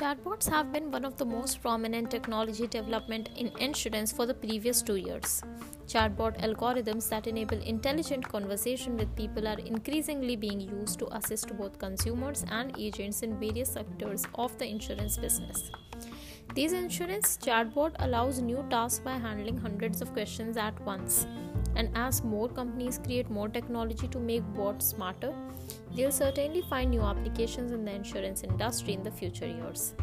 Chatbots have been one of the most prominent technology development in insurance for the previous 2 years. Chatbot algorithms that enable intelligent conversation with people are increasingly being used to assist both consumers and agents in various sectors of the insurance business. These insurance chatbot allows new tasks by handling hundreds of questions at once. And as more companies create more technology to make bots smarter, they'll certainly find new applications in the insurance industry in the future years.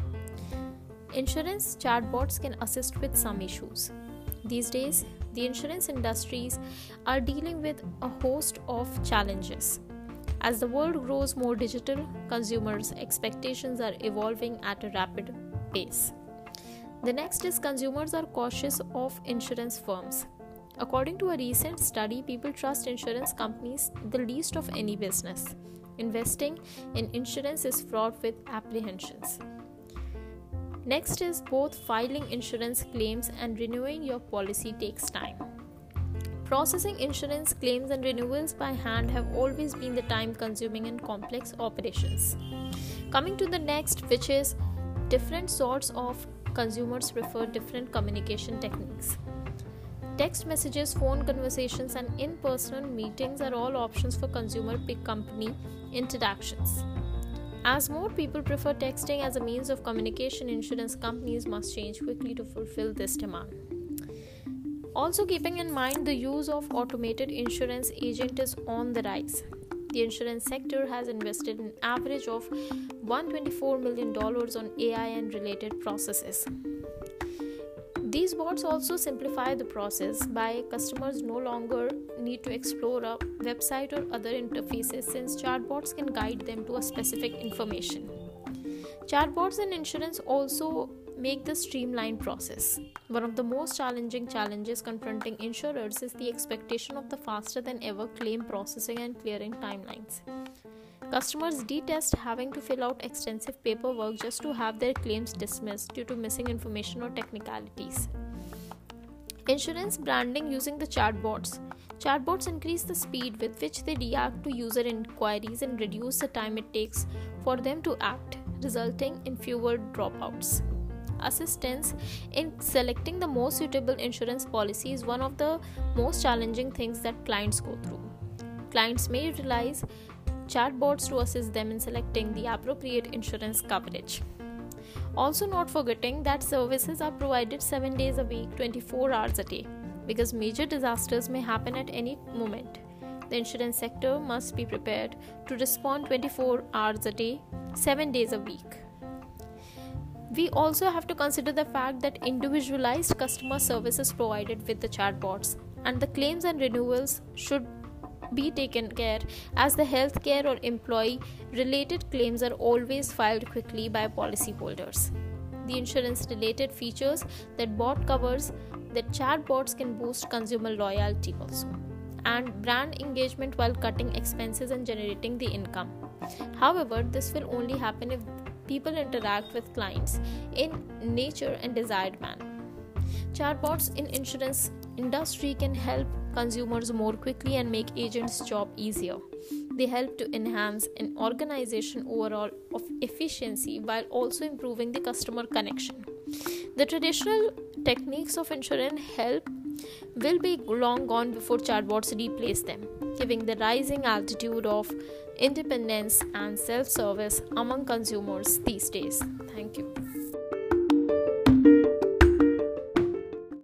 Insurance chatbots can assist with some issues. These days, the insurance industries are dealing with a host of challenges. As the world grows more digital, consumers' expectations are evolving at a rapid pace. The next is consumers are cautious of insurance firms. According to a recent study, people trust insurance companies the least of any business. Investing in insurance is fraught with apprehensions. Next is both filing insurance claims and renewing your policy takes time. Processing insurance claims and renewals by hand have always been the time consuming and complex operations. Coming to the next, which is different sorts of consumers prefer different communication techniques. Text messages, phone conversations, and in person meetings are all options for consumer pick company interactions. As more people prefer texting as a means of communication, insurance companies must change quickly to fulfill this demand. Also, keeping in mind the use of automated insurance agent is on the rise. The insurance sector has invested an average of $124 million on AI and related processes. These bots also simplify the process by customers no longer need to explore a website or other interfaces since chatbots can guide them to a specific information. Chatbots in insurance also make the streamlined process. One of the most challenging challenges confronting insurers is the expectation of the faster than ever claim processing and clearing timelines. Customers detest having to fill out extensive paperwork just to have their claims dismissed due to missing information or technicalities. Insurance branding using the chatbots. Chatbots increase the speed with which they react to user inquiries and reduce the time it takes for them to act, resulting in fewer dropouts. Assistance in selecting the most suitable insurance policy is one of the most challenging things that clients go through. Clients may utilize chatbots to assist them in selecting the appropriate insurance coverage. Also, not forgetting that services are provided 7 days a week, 24 hours a day, because major disasters may happen at any moment. The insurance sector must be prepared to respond 24 hours a day, 7 days a week. We also have to consider the fact that individualized customer service is provided with the chatbots, and the claims and renewals should be taken care as the healthcare or employee related claims are always filed quickly by policyholders. The insurance related features that bot covers that chatbots can boost consumer loyalty also and brand engagement while cutting expenses and generating the income. However, this will only happen if people interact with clients in nature and desired manner. Chatbots in insurance industry can help consumers more quickly and make agents' job easier. They help to enhance an organization overall of efficiency while also improving the customer connection. The traditional techniques of insurance help will be long gone before chatbots replace them, giving the rising altitude of independence and self service among consumers these days. Thank you.